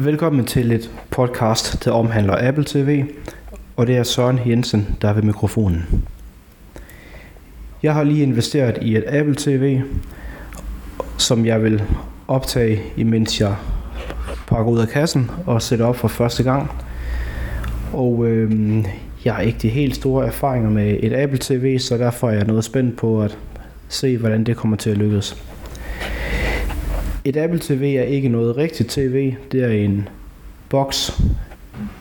Velkommen til et podcast, der omhandler Apple TV, og det er Søren Jensen, der er ved mikrofonen. Jeg har lige investeret i et Apple TV, som jeg vil optage, imens jeg pakker ud af kassen og sætter op for første gang. Og øh, jeg har ikke de helt store erfaringer med et Apple TV, så derfor er jeg noget spændt på at se, hvordan det kommer til at lykkes. Et Apple TV er ikke noget rigtigt tv. Det er en boks,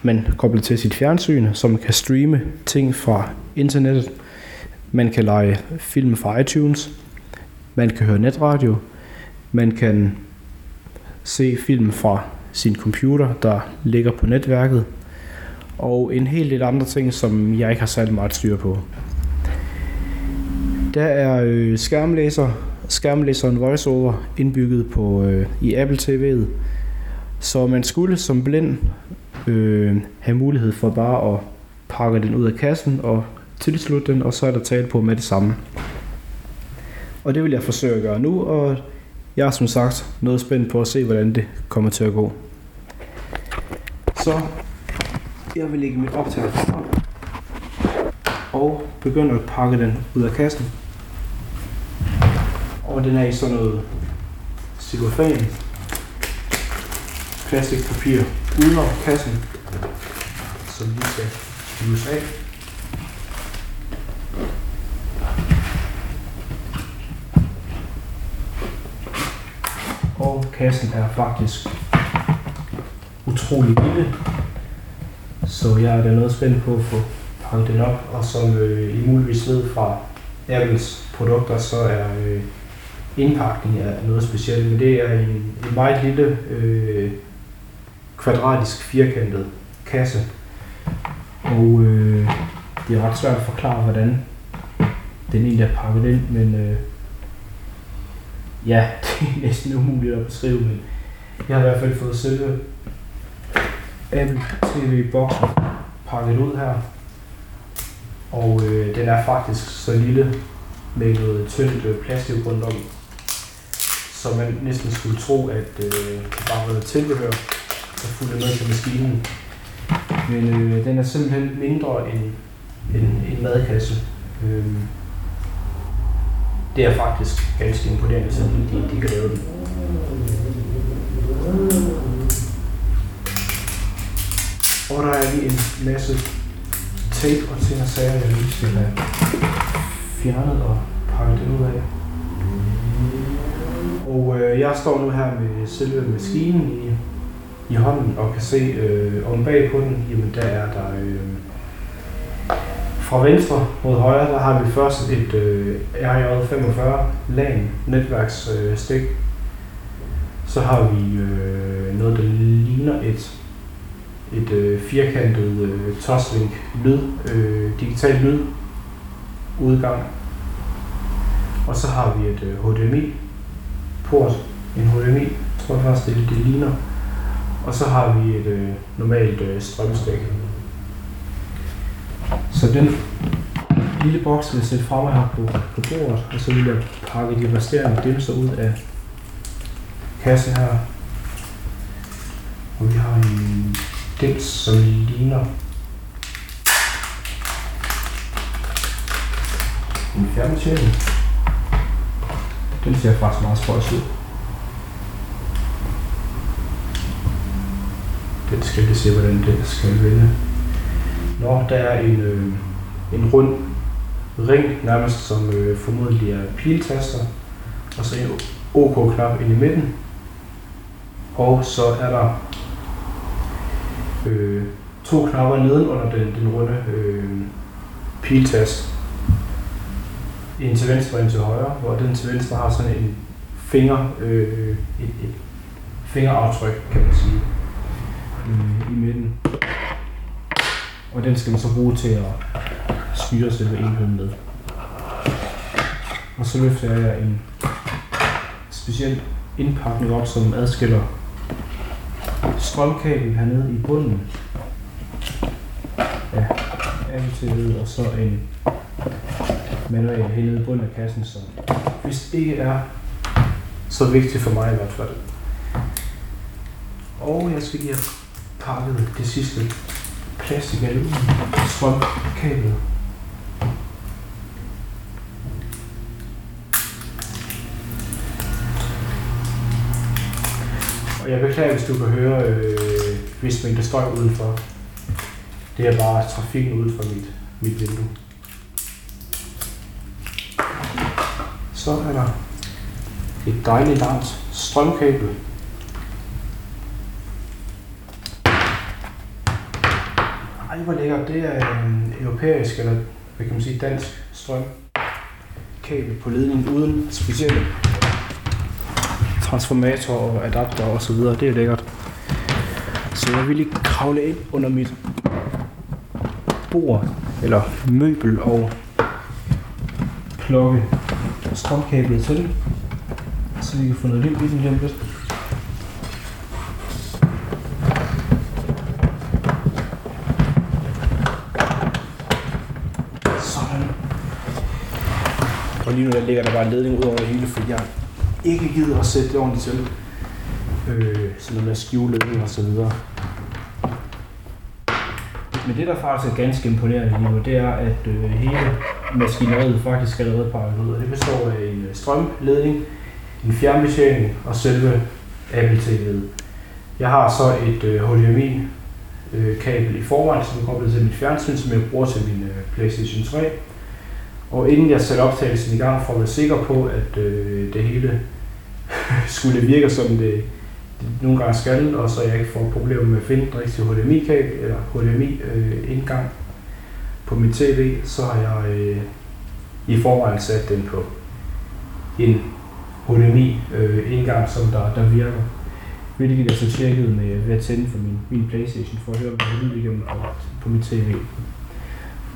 man kobler til sit fjernsyn, som kan streame ting fra internettet. Man kan lege film fra iTunes. Man kan høre netradio. Man kan se film fra sin computer, der ligger på netværket. Og en hel del andre ting, som jeg ikke har særlig meget styr på. Der er øh, skærmlæser, skærmlæseren VoiceOver indbygget på øh, i Apple TV'et, så man skulle som blind øh, have mulighed for bare at pakke den ud af kassen og tilslutte den, og så er der tale på med det samme. Og det vil jeg forsøge at gøre nu, og jeg er som sagt noget spændt på at se, hvordan det kommer til at gå. Så jeg vil lægge mit optager frem og begynde at pakke den ud af kassen. Og den er i sådan noget cellofan plastikpapir udenom kassen, som lige skal hives af. Og kassen er faktisk utrolig lille, så jeg er da noget spændt på at få pakket den op, og som øh, I muligvis ved fra Apples produkter, så er øh, indpakning er noget specielt, men det er en, en meget lille øh, kvadratisk firkantet kasse. Og øh, det er ret svært at forklare, hvordan den egentlig er pakket ind, men øh, ja, det er næsten umuligt at beskrive, men jeg har i hvert fald fået selve Apple TV-boksen pakket ud her. Og øh, den er faktisk så lille med noget tyndt øh, plastik rundt om, så man næsten skulle tro, at øh, det bare var tilbehør, der fulgte med til maskinen. Men øh, den er simpelthen mindre end en, en madkasse. Øh, det er faktisk ganske imponerende, så de, de kan lave den. Og der er lige en masse tape og ting og sager, jeg lige skal have fjernet og pakket ud af. Og øh, jeg står nu her med selve maskinen i, i hånden og kan se øh, om bag på den, jamen der er der øh, fra venstre mod højre, der har vi først et øh, RJ45 LAN netværksstik. Øh, så har vi øh, noget, der ligner et, et øh, firkantet øh, Toslink lyd, øh, digital lyd udgang. Og så har vi et øh, HDMI port, en HDMI, tror jeg faktisk det, det ligner. Og så har vi et øh, normalt øh, strømstik. Så den lille boks vil jeg sætte fremme her på, på bordet, og så vil jeg pakke de resterende dimser ud af kassen her. Og vi har en dims, som ligner en fjernbetjening. Den ser faktisk meget spøjs ud. Den skal vi se, hvordan den skal vende. Nå, der er en, øh, en rund ring, nærmest som øh, formodentlig er piltaster, og så en OK-knap ind i midten. Og så er der øh, to knapper nedenunder den, den runde øh, piltast. En til venstre og en til højre, hvor den til venstre har sådan en finger, øh, et, et fingeraftryk, kan man sige, øh, i midten. Og den skal man så bruge til at styre selve enheden med. Og så løfter jeg en speciel indpakning op, som adskiller strømkabel hernede i bunden af Apple og så en manual hernede i bunden af kassen, så hvis det ikke er så vigtigt for mig i hvert fald. Og jeg skal lige have pakket det sidste plastik af strømkablet. Og jeg beklager, hvis du kan høre, øh, hvis man støj udenfor. Det er bare trafikken udenfor mit, mit vindue. Så er der et dejligt langt strømkabel. Ej, hvor lækkert. Det er en europæisk, eller hvad kan man sige, dansk strømkabel på ledning uden specielle transformator og adapter og så videre. Det er lækkert. Så jeg vil lige kravle ind under mit bord, eller møbel og plukke strømkablet til, så vi kan få noget liv i den lige om lidt. Sådan. Og lige nu der ligger der bare en ledning ud over det hele, fordi jeg ikke gider at sætte det ordentligt til. Øh, sådan noget med skivledning og så videre. Men det, der faktisk er ganske imponerende lige nu, det er, at øh, hele maskineriet faktisk allerede pakket ud. Og det består af en øh, strømledning, en fjernbetjening og selve Apple TV'et. Jeg har så et øh, HDMI øh, kabel i forvejen, som er koblet til mit fjernsyn, som jeg bruger til min øh, PlayStation 3. Og inden jeg satte optagelsen i gang for at være sikker på, at øh, det hele skulle virke som det, det nogle gange skal, og så jeg ikke får problemer med at finde den rigtige HDMI-kabel eller HDMI-indgang øh, på mit tv, så har jeg øh, i forvejen sat den på en HDMI-indgang, øh, som der, der virker. Hvilket jeg så tjekkede med ved at tænde for min, min Playstation for at høre, hvad der lyd igennem på, på min tv.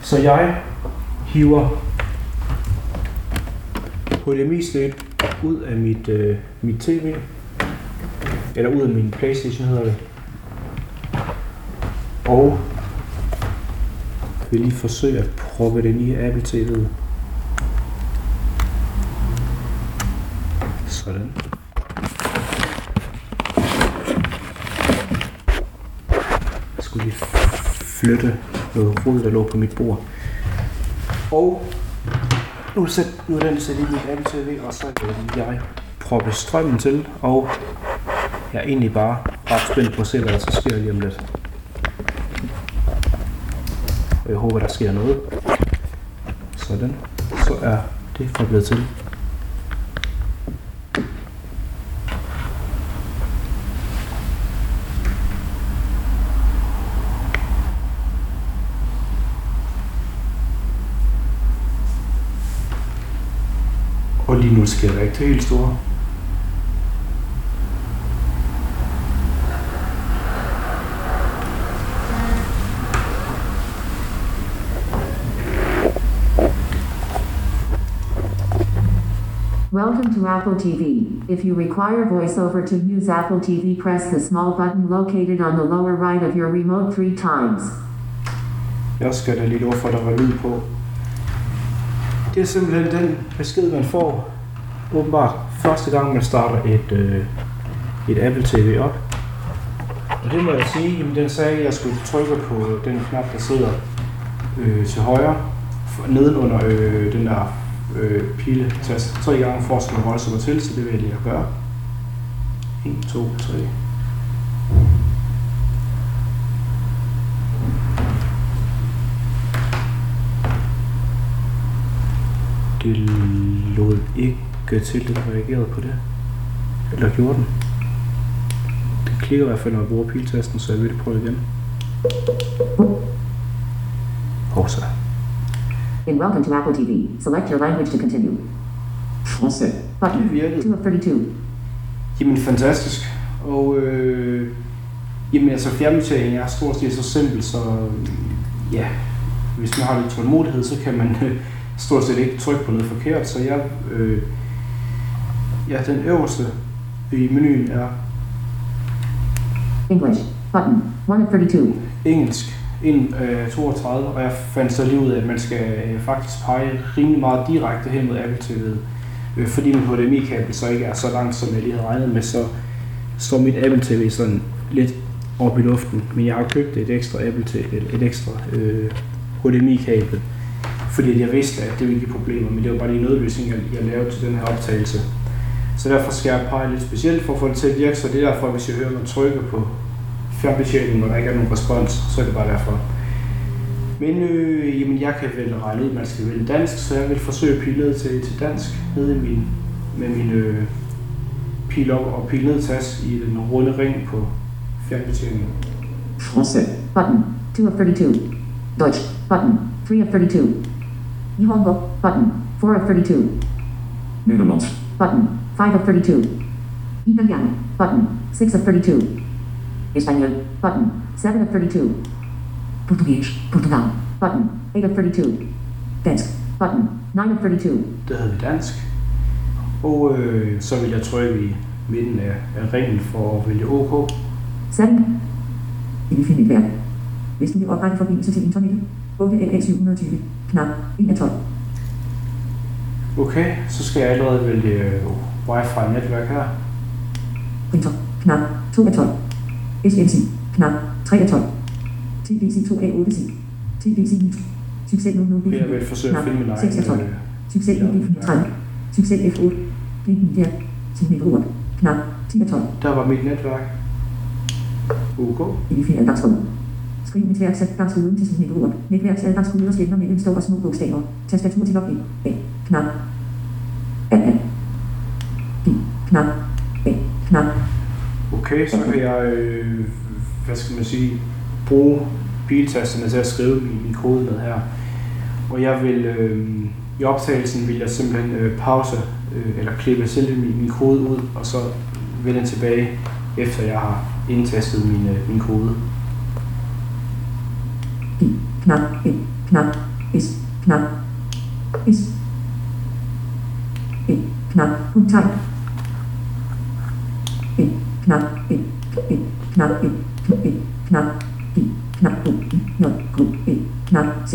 Så jeg hiver HDMI-slæb ud af mit, øh, mit tv, eller ud af min Playstation hedder det, og vil lige forsøge at proppe den i Apple TV'et. Sådan. Jeg skulle lige flytte noget rod, der lå på mit bord. Og nu, sæt, nu er den sat i mit Apple TV, og så vil jeg proppe strømmen til, og jeg er egentlig bare ret spændt på at se, hvad der så sker lige om lidt. Og jeg håber, der sker noget. Sådan. Så er det koblet til. Og lige nu sker der ikke det helt store. Welcome to Apple TV. If you require voiceover to use Apple TV, press the small button located on the lower right of your remote three times. Jeg skal da lige for, der var lyd på. Det er simpelthen den besked, man får åbenbart første gang, man starter et, øh, et Apple TV op. Og det må jeg sige, jamen den sagde, at jeg skulle trykke på den knap, der sidder øh, til højre, for- nedenunder øh, den der øh, piletast tre gange for at slå voldsomt til, så det vil jeg lige at gøre. 1, 2, 3. Det lod ikke til, at den reagerede på det. Eller gjorde den? Det klikker i hvert fald, når jeg bruger piltasten, så jeg vil prøve igen. Og så. In Welcome to Apple TV, select your language to continue. Français. Button. Det virkede. 2 of 32. Jamen fantastisk. Og øh, jamen altså fjernbetjeningen er stort set så simpel, så øh, ja, hvis man har lidt tålmodighed, så kan man øh, stort set ikke trykke på noget forkert. Så jeg, øh, ja, den øverste i menuen er English. Button. 1 of 32. engelsk, ind øh, 32, og jeg fandt så lige ud af, at man skal øh, faktisk pege rimelig meget direkte hen mod Apple TV, Øh, fordi mit HDMI-kabel så ikke er så langt, som jeg lige havde regnet med, så står mit Apple TV sådan lidt op i luften, men jeg har købt et ekstra Apple til et, ekstra øh, HDMI-kabel, fordi jeg vidste, at det ville give problemer, men det var bare lige en nødløsning, jeg, jeg lavede til den her optagelse. Så derfor skal jeg pege lidt specielt for at få det til at virke, så det er derfor, hvis jeg hører mig trykke på fjernbetjeningen, hvor der ikke er nogen respons, så er det bare derfor. Men øh, jamen, jeg kan vel regne ud, at man skal vælge dansk, så jeg vil forsøge at pille ned til, til dansk nede i min, med min øh, pil op og pil ned tas i den runde ring på fjernbetjeningen. Français. Button. 2 of 32. Deutsch. Button. 3 of 32. Nihongo. Button. 4 of 32. Nederlands. Button. 5 of 32. Italiano. Button. 6 of 32. Espanol. Button. 7 of 32. Português. Portugal. Button. 8 of 32. Dansk. Button. 9 of 32. Det hedder vi dansk. Og øh, så vil jeg trykke i midten af, af ringen for at vælge OK. 7. I vil finde et værk. Hvis du vil oprette forbindelse til internettet. 8 LA 720. Knap 1 af 12. Okay, så skal jeg allerede vælge øh, Wi-Fi netværk her. Printer. Knap 2 af 12. SMC. Knap 3 af 12. TDC 2 af 8 C. TDC 9. Succes 00 Jeg vil forsøge at finde min egen. 6 af 12. øh, Succes Ja, 930. Succes F8. Blind der. Signalord. Knap 10 af 12. Der var mit netværk. OK. Edifier adgangsrum. Skriv netværksadgangskoden til signalord. Netværksadgangskoder skelner mellem store og små bogstaver. Tastatur til login. A. Knap. A. A. B. Knap. A. Knap. Okay, så kan jeg, øh, hvad skal man sige, bruge biltasterne til at skrive min, min kode med her. Og jeg vil, øh, i optagelsen vil jeg simpelthen øh, pause, øh, eller klippe selve min, min kode ud, og så vende tilbage, efter jeg har indtastet min, øh, min kode. Knap, Knap. is, Knap. is, Knap. S. Knap. Knap 1. 1. Knap 1. 1. Knap 1. Knap 2. Not group 1. Knap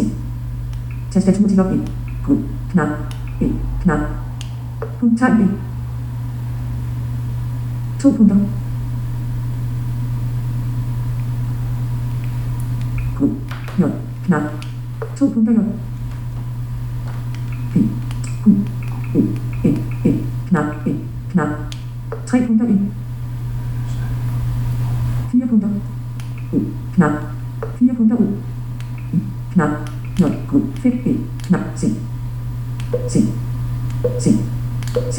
punkter 1. Knap. 4 punkter ud. Knap. J. K. Fem E. Knap. C. C. C. C.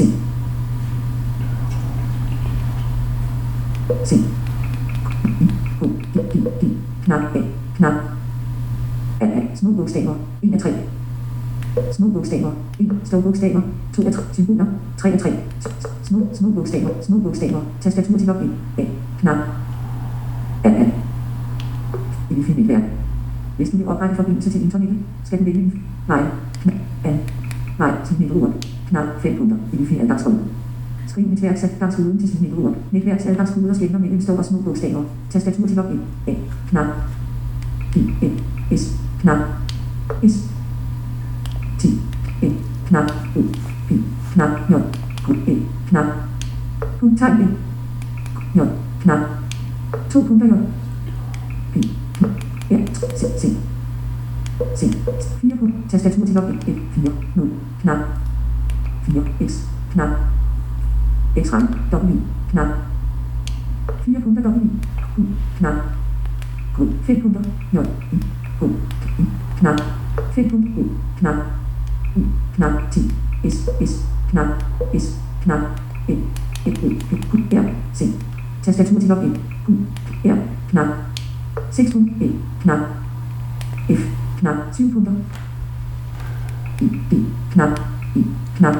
C. I. O. D. D. D. Knap. A. Knap. A. A. Små bogstaver. 1 af 3. Små bogstaver. 1. Store bogstaver. 2 af 3. Symboler. 3 af 3. Små, små bogstaver. Små bogstaver. Tastatur til login. A. Knap. A. A. I vil finde. Hvis du vil oprette forbindelse til internettet, skal du vælge vej. Knap. A. Nej. til netværk. Knap 5 punkter. I vil finde adgangsrum. Skriv netværksadgangskoden til sit netværksord. Netværksadgangskoder skelner mellem store og små bogstaver. Tastatur til login. A. Knap. I. N. S. Knap. S. T. N. Knap. U. P. Knap. J. K. E. Knap. Punkttegn E. J. Knap. To punkter J. P. Knap. R. C. C. C. Fire punkter. Tastatur til login. F. 4. 0. Knap. 4. X. Knap. X-ram. W. Knap. Fire punkter W. U. Knap. K. Fem punkter. J. I. K. I. Knap. Fem punkter. U. Knap. U. Knap. T. S. S. Knap. S. Knap. E. E. O. P. Q. R. C. Tastatur til login. Q. R. Knap. 6 punkter. E. Knap. F. Knap. 7 punkter. I. D. Knap. I. Knap.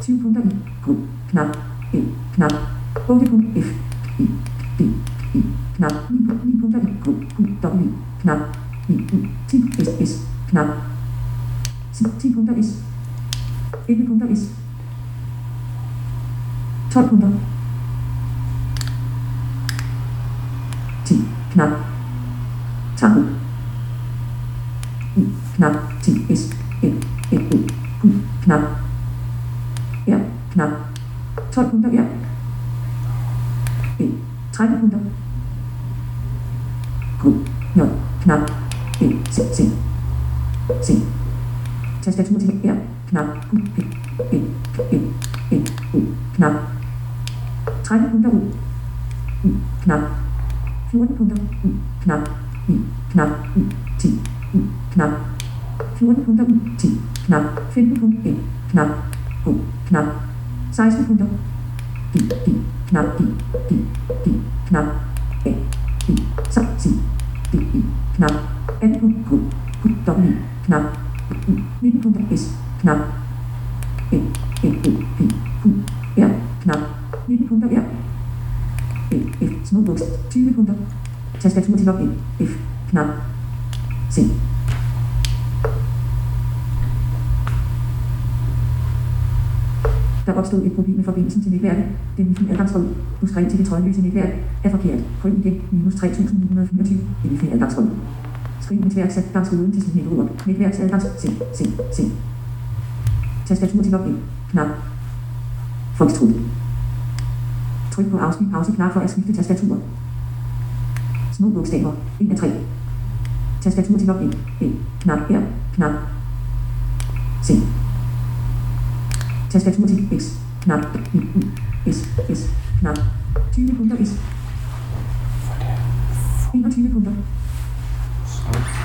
7 punkter. I. K. Knap. E. Knap. 8 punkter. F. I. D. I. Knap. 9 punkter. 9 punkter. I. K. Q. W. Knap. I. U. 10. S. S. Knap. 10 punkter. S. 11 punkter. S. 12 punkter. 10. Knap. Tango. Knap. 10. S. n, n, O. Knap. R. Knap. 12 punkter R. E. 13 punkter. Q, J, knap, E, C, C, C. Tastatur til R, knap, u, e, E, E, E, U, knap. 13 punkter U, U, knap. 14 punkter U, knap, I, knap, U, 10, U, knap. 14 punkter U, 10, knap. 15 punkter E, knap, H, knap. 16 punkter I, I, knap, I, I, I, knap. A, I, så, si, D, I, knap. 18 punkt Q, Q, W, knap. U, 19 punkter S, knap. E, E, U, P, Q, R, knap. 19 punkter R. E, F, små buks, 20 punkter. Tastatur til login, F, knap. C. Der opstod et problem med forbindelsen til netværket. Den wifi adgangsråd, du skrev til det trådløse netværk, er forkert. Prøv igen, minus 3924, det wifi adgangsråd. Skriv netværksadgangsråden til sin netord. Netværksadgangs, C, C, C. Tastatur til login, knap. Foxtrot. Tryk på afsnit pause knap for at skifte tastatur. Små bogstaver, 1 af 3. Tastatur til login, E, knap R, knap. C. Tastatur til X, knap, I, U, S, S, knap. 20 punkter S. 21 punkter. Ti,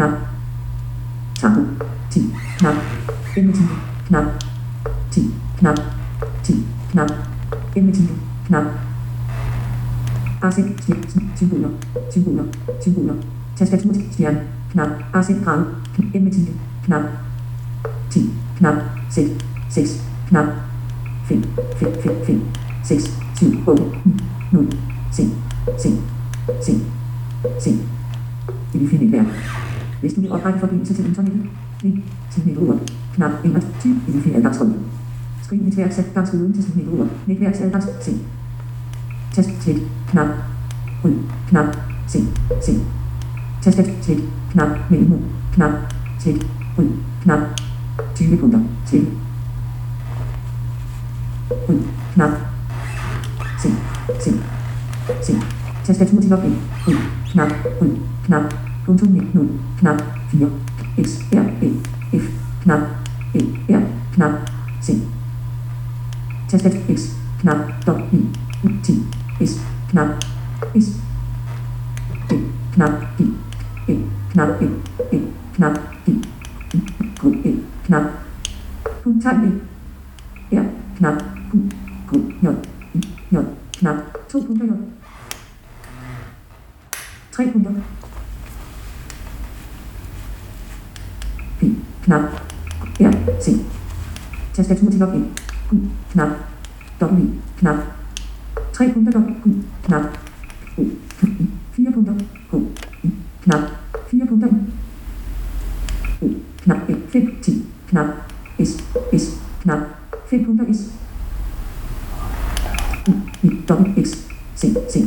knap. Tabu, ti, knap. Emmetime, knap. Ti, knap. Ti, knap. Emmetime, knap. Afsend, snit, symboler, symboler, symboler. Tastatur til stjerne, knap. Afsend grad, emmetime, knap. 10, knap. 6, 6, knap. 5, 5, 5, 5, 6, 7, 8, 9, 0, C, C, C, C. I. Hvis du vil oprette forbindelse til internettet, link til netord, knap 21, i vi finde adgangsråd. Skriv netværksadgangsråden til sin netord, netværksadgangs, C. Tast slet, knap, ryd, knap, C, C. Tast. slet, knap, mellemrum, knap, slet, ryd, knap, 20 punkter, slet. Ryd, knap, C, C, C. Tastatur til login, ryd, knap, ryd, knap, punktum 0, knap, 4, X, R, E, F, knap, E, R, knap, C. Tastat X, knap, W, U, T, S, knap, S. E, knap, I, E, knap, E, E, knap, I, I, Q, E, knap, punktegn E, R, knap, Q, G, J, I, J, knap, 2 punkter J. 3 punkter. P, knap, R, C. Tastatur til login. Q, knap, W, knap. 3 punkter W, Q, knap. O, I, 4 punkter, H, I, knap. 4 punkter I. O, knap, E, 5, 10, knap. S, S, knap. 5 punkter S. U, I, W, X, C, C.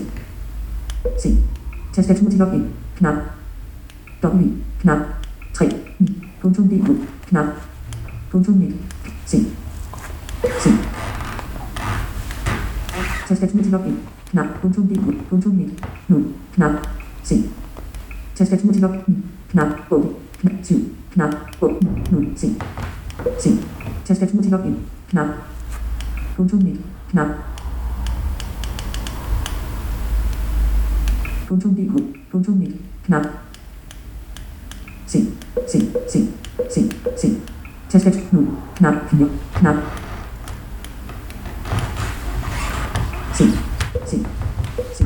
C. Tastatur til login. Knap. W. Knap. 3. 9. Punktum DK. Knap. Punktum net. C. C. Tastatur til login. Knap. Punktum DK. Punktum net. 0. Knap. C. Tastatur til login. Knap. 8. Knap. 7. Knap. 8. 0. C. C. Tastatur til login. Knap. Punktum net. Knap. Punktum DK. Punktum net. Knap. Se, se, se, se, se. Tastatur 0. Knap 4. Knap. Se, se, C.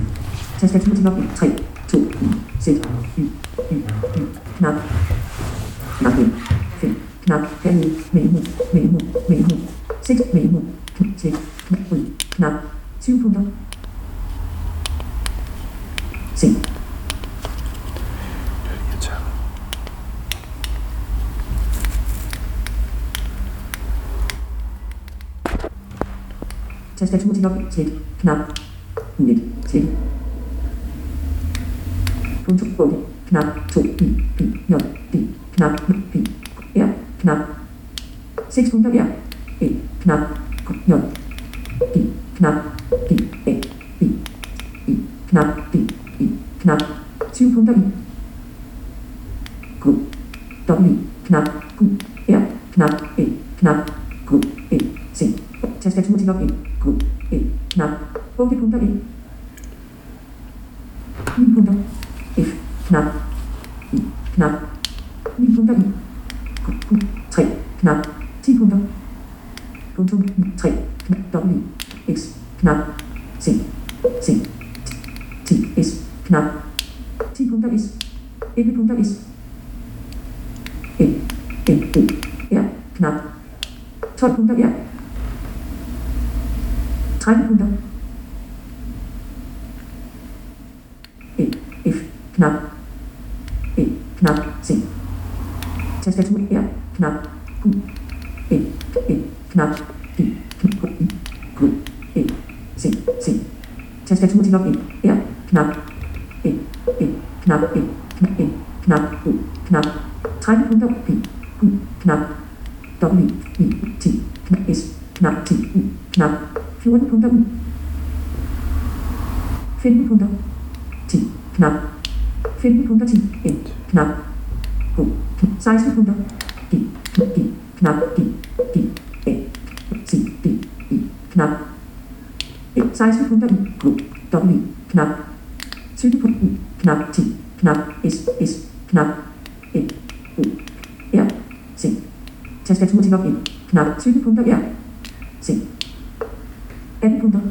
Tastatur til login. 3. 2. I. Z. Y. Y. Y. Knap. Knap 1. 5. Knap. Hernede. Mellemrum. Mellemrum. Mellemrum. 6. Mellemrum. Knap. 6. Knap. Knap. 20 punkter. Se. Tastatur til login. Slet. Knap. Net. Slet. Punktum 8. Knap 2. I. B. J. D. Knap. P. R. Knap. 6 punkter R. E. Knap. J. D. Knap. G. A. B. I. Knap. D. I. Knap. 7 punkter I. Q. W. Knap. Q. R. Knap. E. Knap. Q. E. C. Tastatur til login. Q. E. Knap. 8 punkter E. 9 punkter. F. Knap. I. Knap. 9 punkter I. Q. Q. 3. Knap. 10 punkter. Punktum. 3. Knap. W. X. Knap. C. C. T. S. Knap. 10 punkter S. 11 punkter S. N. N. O. R. Knap. 12 punkter R. 13 punkter. E. F. Knap. E. Knap. C. Tastatur R. Knap. Q. E. E. Knap. D. Q. I. Q. E. C. C. Tastatur til login. R. Knap. E. E. Knap. E. Knap. E. Knap. O. Knap. 13 punkter. P. Q. Knap. W. I. T. Knap. S. Knap. T. U. Knap. 14 punkter i, Knap. I, I, A. C. D. I. Knap. E. 16 punkter I. K, W. Knap. 20 punkter I, Knap. T. Knap. S. S. Knap. E, O. R. C. Tastatur til login. Knap. 20 punkter R. C. 18 punkter.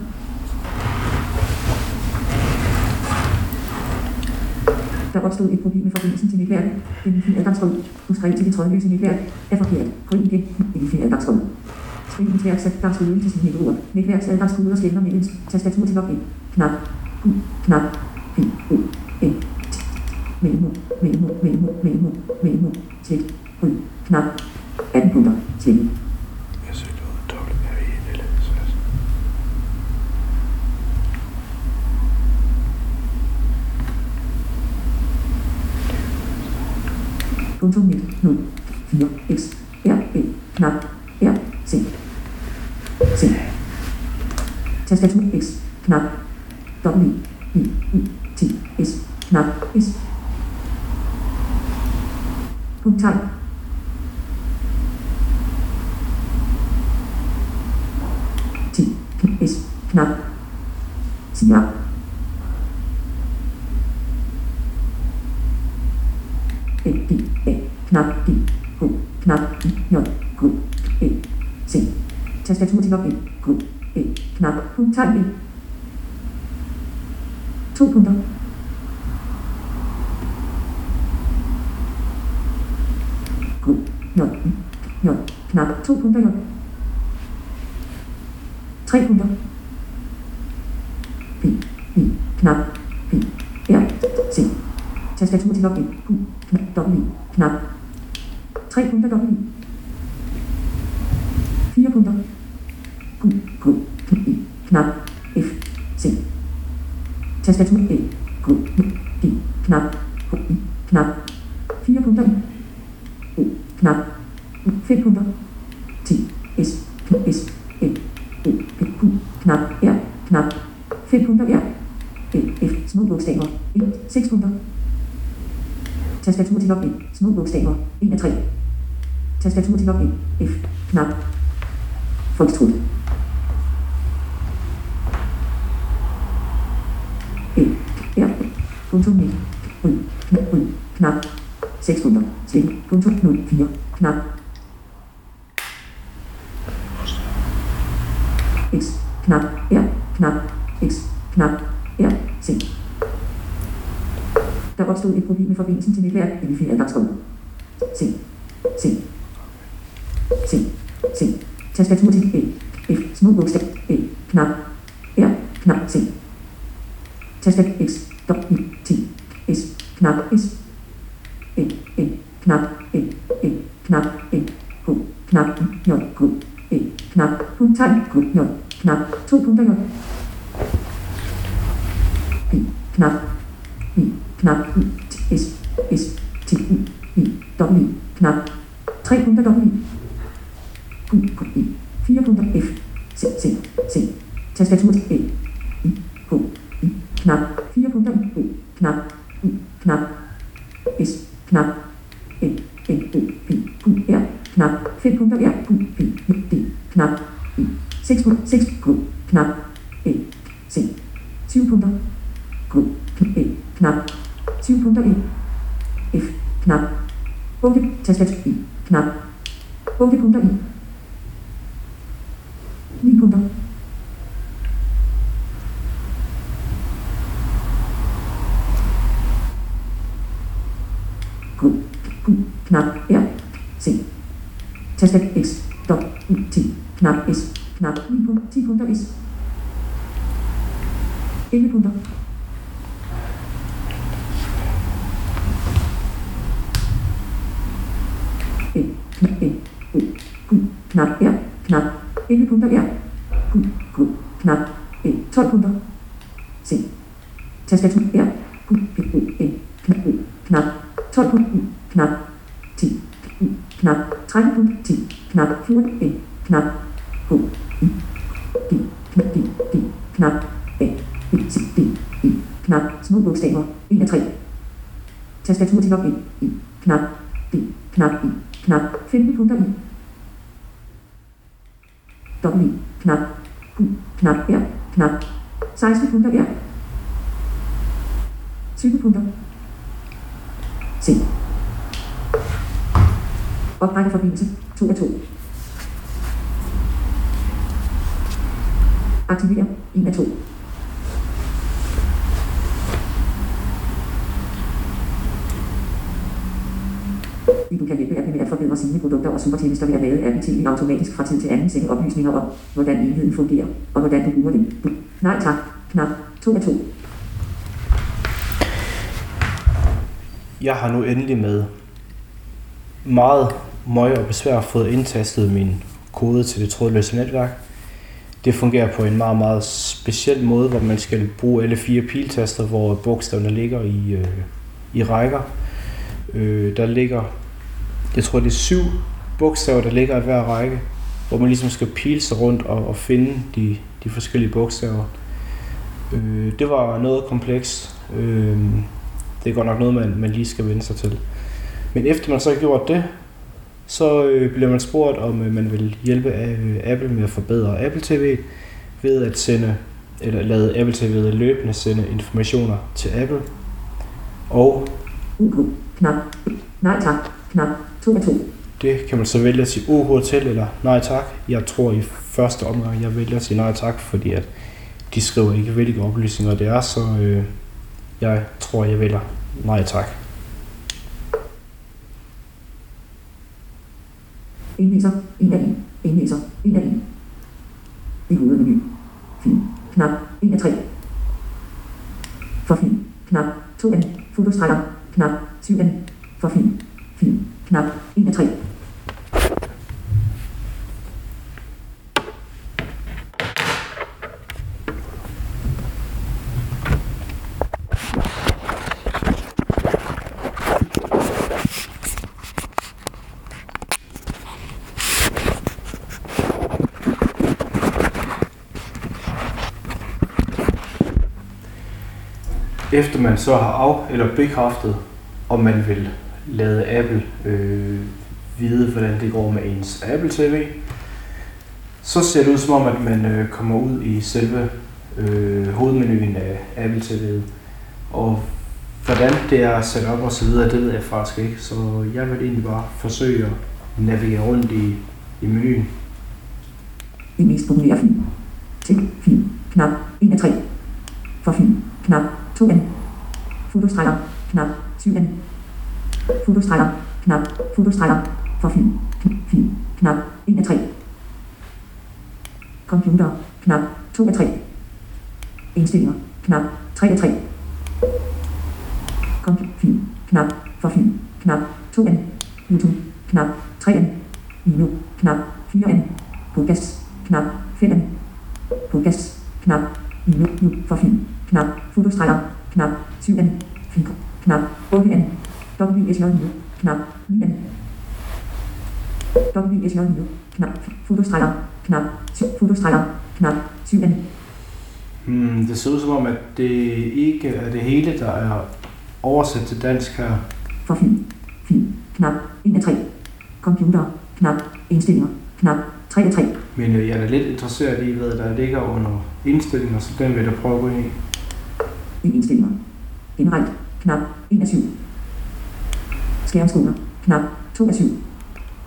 Der opstod et problem med forbindelsen til netværket. Den wifi adgangskode. Du skrev til det trådløse netværk. Er forkert. Gå ind igen. En wifi adgangskode. Skriv netværks adgangskode til sine ord. Netværks adgangskode stemmer med en tastatur til login. Knap. U. Knap. P. O. N. Mellemrum. Mellemrum. Mellemrum. Mellemrum. Mellemrum. Slet. Ryd. Knap. 18 punkter. Slet. Punktum 1. 0. 4. X. R. E. Knap. R. C. C. Tastatur X. To punkter. Q. J. J. Knap. To punkter J. Tre punkter. P. I. Knap. P. R. C. Tastatur til login. Q. Knap. W. Knap. Tre punkter W. Fire punkter. Q. Q. Knap. Tastatur E. Q. D. Knap. H. I. Knap. 4 punkter U. Knap. 5 punkter. T. S. S. E. O. P. Q. Knap. R. Knap. 5 punkter R. E. F. Små bogstaver. 1. 6 punkter. Tastatur til login. Små bogstaver. 1 af 3. Tastatur til login. F. Knap. Folketrut. E. R. Punktum 9. Ryd. Knap. Ryd. Knap. 6 punkter. Punktum 0. 4. Knap. X. Knap. R. Knap. X. Knap. R. C. Der opstod et problem med forbindelsen til netværk i wifi adgangskode. C. C. C. C. Tastatur til E. F. Små bogstav. E. Knap. R. Knap. C. Tastat X. W. T. S. Knap. S. E. E. Knap. E. E. Knap. E. H. Knap. J. Q. E. Knap. Punkttegn. Q. J. Knap. To punkter J. P. Knap. I. knap, U, T, S, S, T, U, I, W, knap, 3 punkter W, Q, Q, I, 4 punkter F, C, C, C, tastatur til E, I, K, I, knap, 4 punkter I, O, knap, U, knap, S, knap, N, N, O, P, Q, R, knap, 5 punkter R, Q, P, D, knap, I, 6 punkter, 6, Q, knap, E, C, 7 punkter, Q, E, knap, 7 punkter E, F, knap, 8, tastatur I, knap, 8 punkter I, 9 punkter, Q, Q, knap, R, C, tastat X, dot, 10. Knap S, knap 9 punkt. 10 punkter S, 11 punkter, E, knap E, O, Q, knap R, knap 11 punkter R, Q, Q, knap E, 12 punkter, C, tastatur R, Q, P, O, knap O, knap 12 punkter U, knap 10 knap 13 punkter T, knap 14 N, knap H, I, D, knap D, D, knap A, B, C, D, E, knap små bogstaver, 1 af 3. Tastatur til login, I, knap D, knap I, knap 15 punkter I. W, knap Q, knap R, knap 16 punkter R. 20 punkter. C. Oprette forbindelse 2 af 2. Aktiver. 1 af 2. Du kan hjælpe Apple med at forbedre sine produkter og supertjenester ved at lade Apple TV automatisk fra tid til anden sende oplysninger om, hvordan enheden fungerer, og hvordan du bruger den. Nej tak. Knap 2 af 2. Jeg har nu endelig med meget møg og besvær fået indtastet min kode til det trådløse netværk. Det fungerer på en meget, meget speciel måde, hvor man skal bruge alle fire piltaster, hvor bogstaverne ligger i, øh, i rækker. Øh, der ligger, jeg tror det er syv bogstaver, der ligger i hver række, hvor man ligesom skal pile sig rundt og, og finde de, de forskellige bogstaver. Øh, det var noget komplekst. Øh, det er godt nok noget, man, man lige skal vende sig til. Men efter man så har gjort det, så øh, bliver man spurgt, om øh, man vil hjælpe øh, Apple med at forbedre Apple TV ved at sende, eller lade Apple TV løbende sende informationer til Apple. Og UK. Knap. Nej tak. Knap 2 af 2. det kan man så vælge at sige OK til, eller nej tak. Jeg tror i første omgang, jeg vælger at sige nej tak, fordi at de skriver ikke, hvilke oplysninger det er, så øh, jeg tror, jeg vælger nej tak. Indviser. 1 af 1. Indlæser. 1 af 1. I hovedmenu. Film. Knap. 1 af 3. For film. Knap. 2 af Fotostreger. Knap. 7 af For film. Film. Knap. 1 af 3. Efter man så har af- eller bekræftet, om man vil lade Apple øh, vide, hvordan det går med ens Apple TV, så ser det ud som om, at man øh, kommer ud i selve øh, hovedmenuen af Apple TV. Og hvordan det er sat op og så videre, det ved jeg faktisk ikke. Så jeg vil egentlig bare forsøge at navigere rundt i, i menuen. Det mest populære film. Tænk film. Knap. 1 af 3. For film. 2N. Fotostreger. Knap. 7N. Fotostreger. Knap. Fotostreger. For film. Kn- Film. Knap. 1 af 3. Computer. Knap. 2 af 3. Indstillinger. Knap. 3 af 3. Kom. Film. Knap. For film. Knap. 2N. YouTube. Knap. 3 af Menu. Knap. 4N. Podcast. Knap. 5N. Podcast. Knap. Menu. Nu. For film. Knap. Fotostreger. Knap. 7 af Film. knap, 8 an, WSJ nu, knap, 9 an, WSJ nu, knap, fotostreger, knap, syv- fotostreger, knap, 7 an, Hmm, det ser ud som om, at det ikke er det hele, der er oversat til dansk her. for film, film, knap, 1 af 3, computer, knap, indstillinger, knap, 3 af 3, Men øh, jeg er lidt interesseret i, hvad der ligger under indstillinger, så den vil jeg prøve at gå ind i. indstillinger, generelt, knap, 1 af 7, skærmskoler, knap, 2 af 7,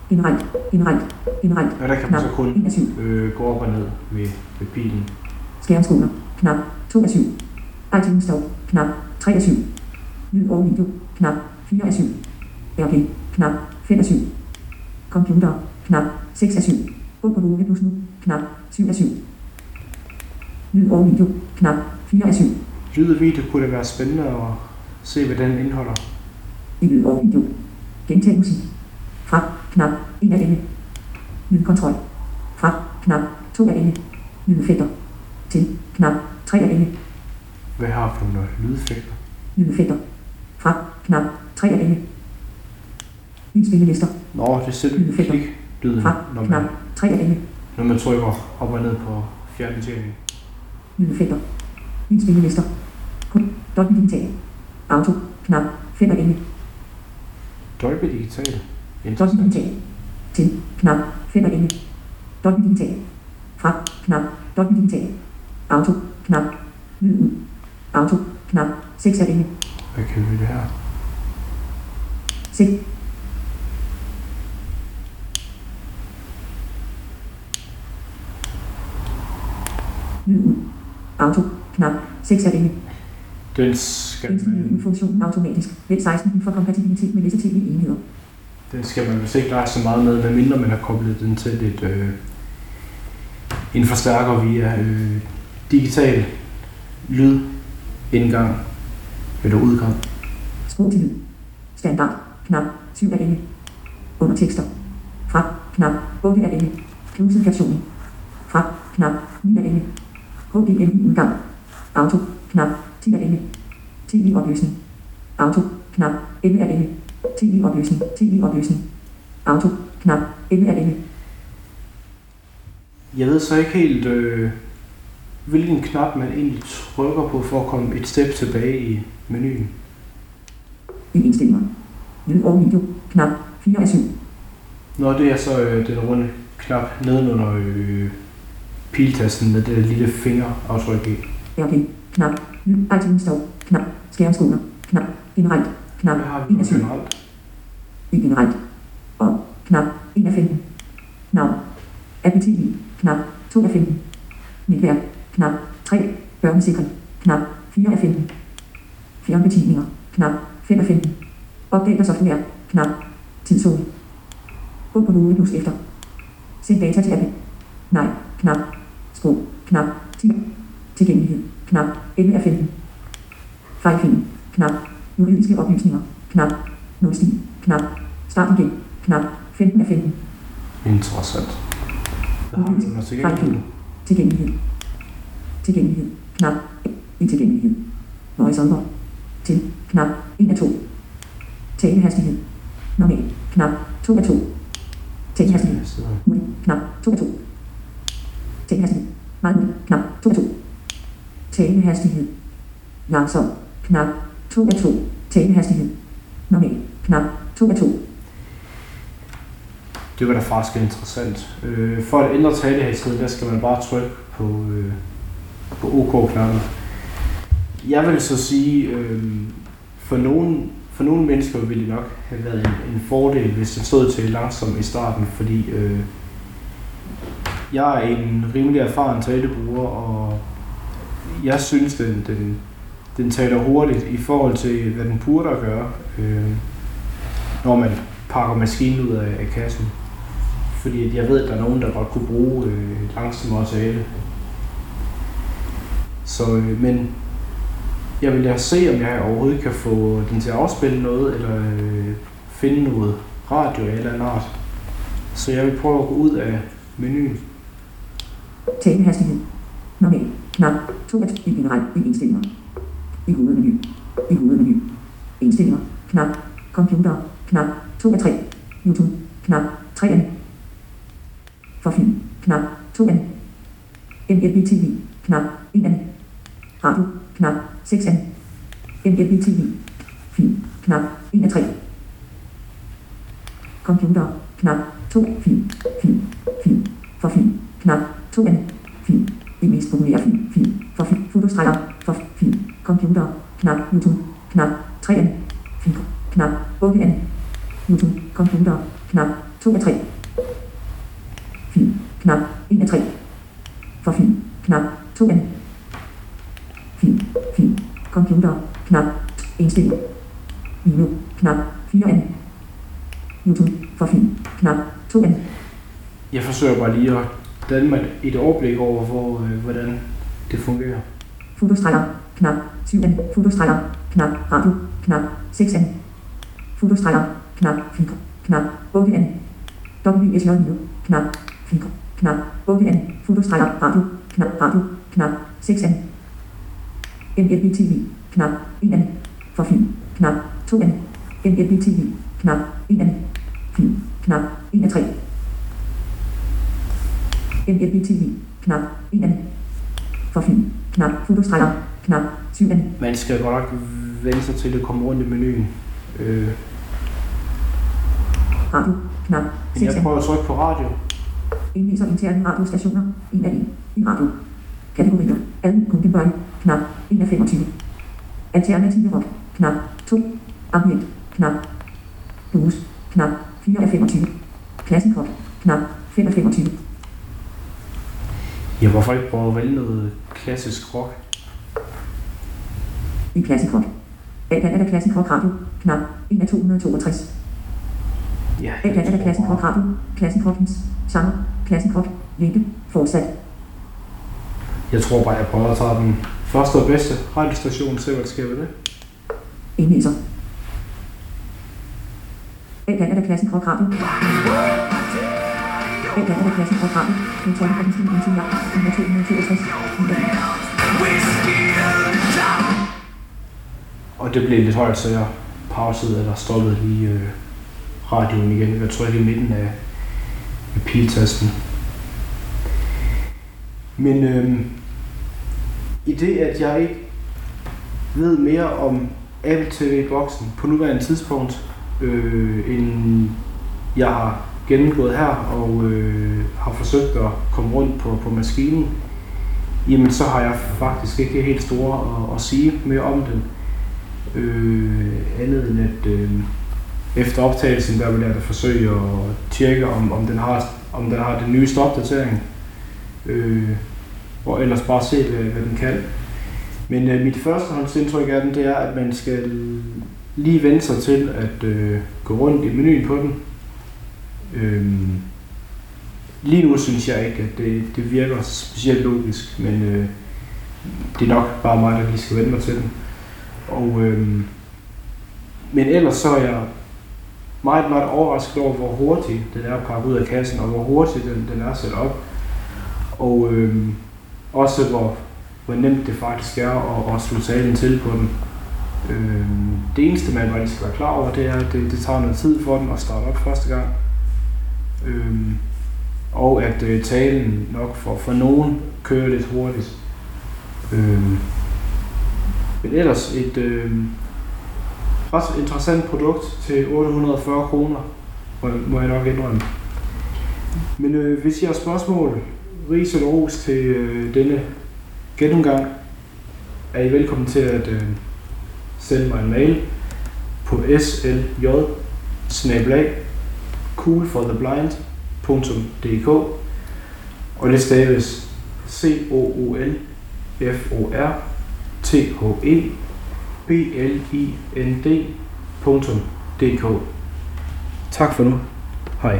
generelt, generelt, generelt, Og der kan man så knap, kun 1 af 7, øh, gå op og ned ved, ved pilen. Skærmskoler, knap 2 af 7. iTunes Store, knap 3 af 7. Lyd og video, knap 4 af 7. RP, knap 5 af 7. Computer, knap 6 af 7. Gå på Google Plus nu, knap 7 af 7. Lyd og video, knap 4 af 7. Lyd og video kunne det være spændende at se, hvad den indeholder. Lyd og video. Gentag musik. Fra, knap 1 af 11. Lydkontrol. Fra, knap 2 af 11. Lydeffekter. Til, knap 3 af 11. Hvad har for nogle lydeffekter? Lydeffekter. Fra knap 3 af 11. Vis spillelister. Nå, det sætter Lydeffekter. klik lyden, Fra når knap man, 3 af 11. når man trykker op og ned på fjernbetjeningen. Lydeffekter. Vis spillelister. Kun. Dolby Digital. Auto. Knap 5 af 11. Dolby Digital. Dolby. Digital. Til. Knap 5 af 11. Dolby Digital. Fra. Knap. Dolby Digital. Auto. Knap. Lyd ud. Auto. Knap 6 af 11. Hvad kan vi her? 6. Lyd ud. Auto. Knap 6 af 11. Den skal man, funktionen automatisk. Vælg 16 for kompatibilitet med visse TV-enheder. den skal man vist ikke lege så meget med, medmindre man har koblet den til et, øh, en forstærker via øh, digital lyd indgang eller udgang. Sprog til lyd. Standard. Knap 7 af 11. Under tekster. Fra. Knap 8 af 11. Closed caption. Fra. Knap 9 af 11. HDMI udgang. Auto. Knap 10 af 11. TV-opløsning. Auto. Knap 11 af 11. TV-opløsning. TV-opløsning. Auto. Knap 11 af 11. Jeg ved så ikke helt, øh, hvilken knap man egentlig trykker på for at komme et step tilbage i menuen. I indstillinger. Lyd og video. Knap 4 af 7. Nå, det er så øh, den runde knap nedenunder øh, piltasten med det lille fingeraftryk i. RP. Knap. Lyd. iTunes Store. Knap. Skærmskoler. Knap. Generelt. Knap Hvad har vi 1 nu af 7. generelt? I generelt. Og knap 1 af 15. Navn. Apple TV. Knap 2 af 15. Netværk. Knap 3. Børnesikring. Knap 4 af 15. Fjernbetjeninger. Knap 5 af 15. Opdate software. Knap. Tidszone. Gå på Google Plus efter. Send data til Apple. Nej. Knap. Sprog. Knap 10. Tilgængelighed. Knap 11 af 15. Fejlfilm. Knap. Juridiske oplysninger. Knap. Nulstil. Knap. Start igen. Knap 15 af 15. Interessant. Hvad har vi under tilgængelighed? Tilgængelighed. Tilgængelighed. Knap. I tilgængelighed. Over. Til. Knap. 1 af 2. Talehastighed. Normal. Knap. 2 af 2. Talehastighed. Knap. 2 af 2. Talehastighed. Meget. Knap. 2 af 2. Talehastighed. Langsom. Knap. 2 af 2. Talehastighed. Normal. Knap. 2 af 2. Det var da faktisk interessant. Øh, for at ændre talehastigheden, der skal man bare trykke på, øh, på OK-knappen. Jeg vil så sige, øh, for nogle, for nogle mennesker ville det nok have været en, en fordel, hvis det stod til langsomt i starten, fordi øh, jeg er en rimelig erfaren talebruger, og jeg synes, den, den, den taler hurtigt i forhold til, hvad den burde at gøre, øh, når man pakker maskinen ud af, af kassen. Fordi at jeg ved, at der er nogen, der godt kunne bruge øh, langsommere tale. Så, øh, men jeg vil da se, om jeg overhovedet kan få den til at afspille noget, eller øh, finde noget radio en eller anden art. Så jeg vil prøve at gå ud af menuen. Talehastighed. Normal. Knap. 2 af 2. I generelt. I indstillinger. I hovedmenu. I hovedmenu. Indstillinger. Knap. Computer. Knap. 2 af 3. YouTube. Knap. 3 af. For film. Knap. 2 af. MLB TV. Knap. 1 af. Radio. Knap. 6 af. MLB TV. Film. Knap. 1 af 3. Computer. Knap. 2. Film. Film. Film. For film. Knap. 2 af. Film. De mest populære fil. Fil. For fil. Fotostreger. For fil. Computer. Knap. YouTube. Knap. 3 af. Fil. Knap. 8 af. YouTube. Computer. Knap. 2 af 3. Fil. Knap. 1 af 3. For fil. Knap. 2 af. Fil. Fil. Computer. Knap. Indstilling. Video. Knap. 4 af. YouTube. For fil. Knap. 2 af. Jeg forsøger bare lige at danne mig et overblik over, hvor, øh, hvordan det fungerer. Fotostreger. Knap. 7N. Fotostreger. Knap. Radio. Knap. 6N. Fotostreger. Knap. Filter. Knap. 8N. WSJ Video. Knap. Filter. Knap. 8N. Fotostreger. Radio. Knap. Radio. Knap. 6 af. MLB TV. Knap. 1N. For film. Knap. 2 af. MLB TV. Knap. 1N. Film. Knap. 1 af 3. MLB TV. Knap. 1 af. For film. Knap. Fotostreger. Knap. 7 af. Man skal godt nok vende sig til at komme rundt i menuen. Øh, Radio. Knap. men 6 jeg prøver at trykke på radio. Indviser interne radiostationer. 1 af 1. I radio. Kategorier. Allen Kunkenbøj. Knap. 1 af 25. Alternative rock. Knap. 2. Ambient. Knap. Blues. Knap. 4 af 25. Classic rock. Knap. 5 af 25. Jeg hvorfor ikke prøve at vælge noget klassisk rock? I Classic rock. A-plan er der Classic rock radio. Knap. 1 af 262. Ja, A-plan er der Classic rock radio. Classic rock hits. Sanger. Classic rock. Vinke. Fortsat. Jeg tror bare, jeg prøver at tage den første og bedste radiostation, se hvad der sker ved det. Indviser. A-plan er der Classic rock radio. A-plan er der Classic rock radio. Den 12 fra den stil jagt. 1 262. Og det blev lidt højt, så jeg pausede eller stoppede lige øh, radioen igen. Jeg trykkede i midten af, af piltasten. Men øh, i det, at jeg ikke ved mere om Apple TV-boksen på nuværende tidspunkt, øh, end jeg har gennemgået her, og øh, har forsøgt at komme rundt på, på maskinen, jamen så har jeg faktisk ikke helt store at, at sige mere om den. Øh, andet end at øh, efter optagelsen, der vil jeg da forsøge at tjekke, om, om, den, har, om den har den nyeste opdatering. Øh, og ellers bare se, hvad, hvad den kan. Men øh, mit førstehåndsindtryk af den, det er, at man skal lige vende sig til at øh, gå rundt i menuen på den. Øh, lige nu synes jeg ikke, at det, det virker specielt logisk, men øh, det er nok bare mig, der lige skal vende mig til den. Og, øhm, men ellers så er jeg meget, meget overrasket over, hvor hurtigt den er pakket ud af kassen, og hvor hurtigt den, den er sat op. Og øhm, også hvor, hvor nemt det faktisk er at, at slå salen til på den. Øhm, det eneste, man bare skal være klar over, det er, at det, det tager noget tid for den at starte op første gang. Øh, og at øh, talen nok for, for nogen kører lidt hurtigt. Øh, men ellers et øh, ret interessant produkt til 840 kroner, må, jeg nok indrømme. Men øh, hvis I har spørgsmål, ris eller ros til øh, denne gennemgang, er I velkommen til at øh, sende mig en mail på slj coolfortheblind.dk og det staves c o o l f o r t h e b l i n d.dk Tak for nu. Hej.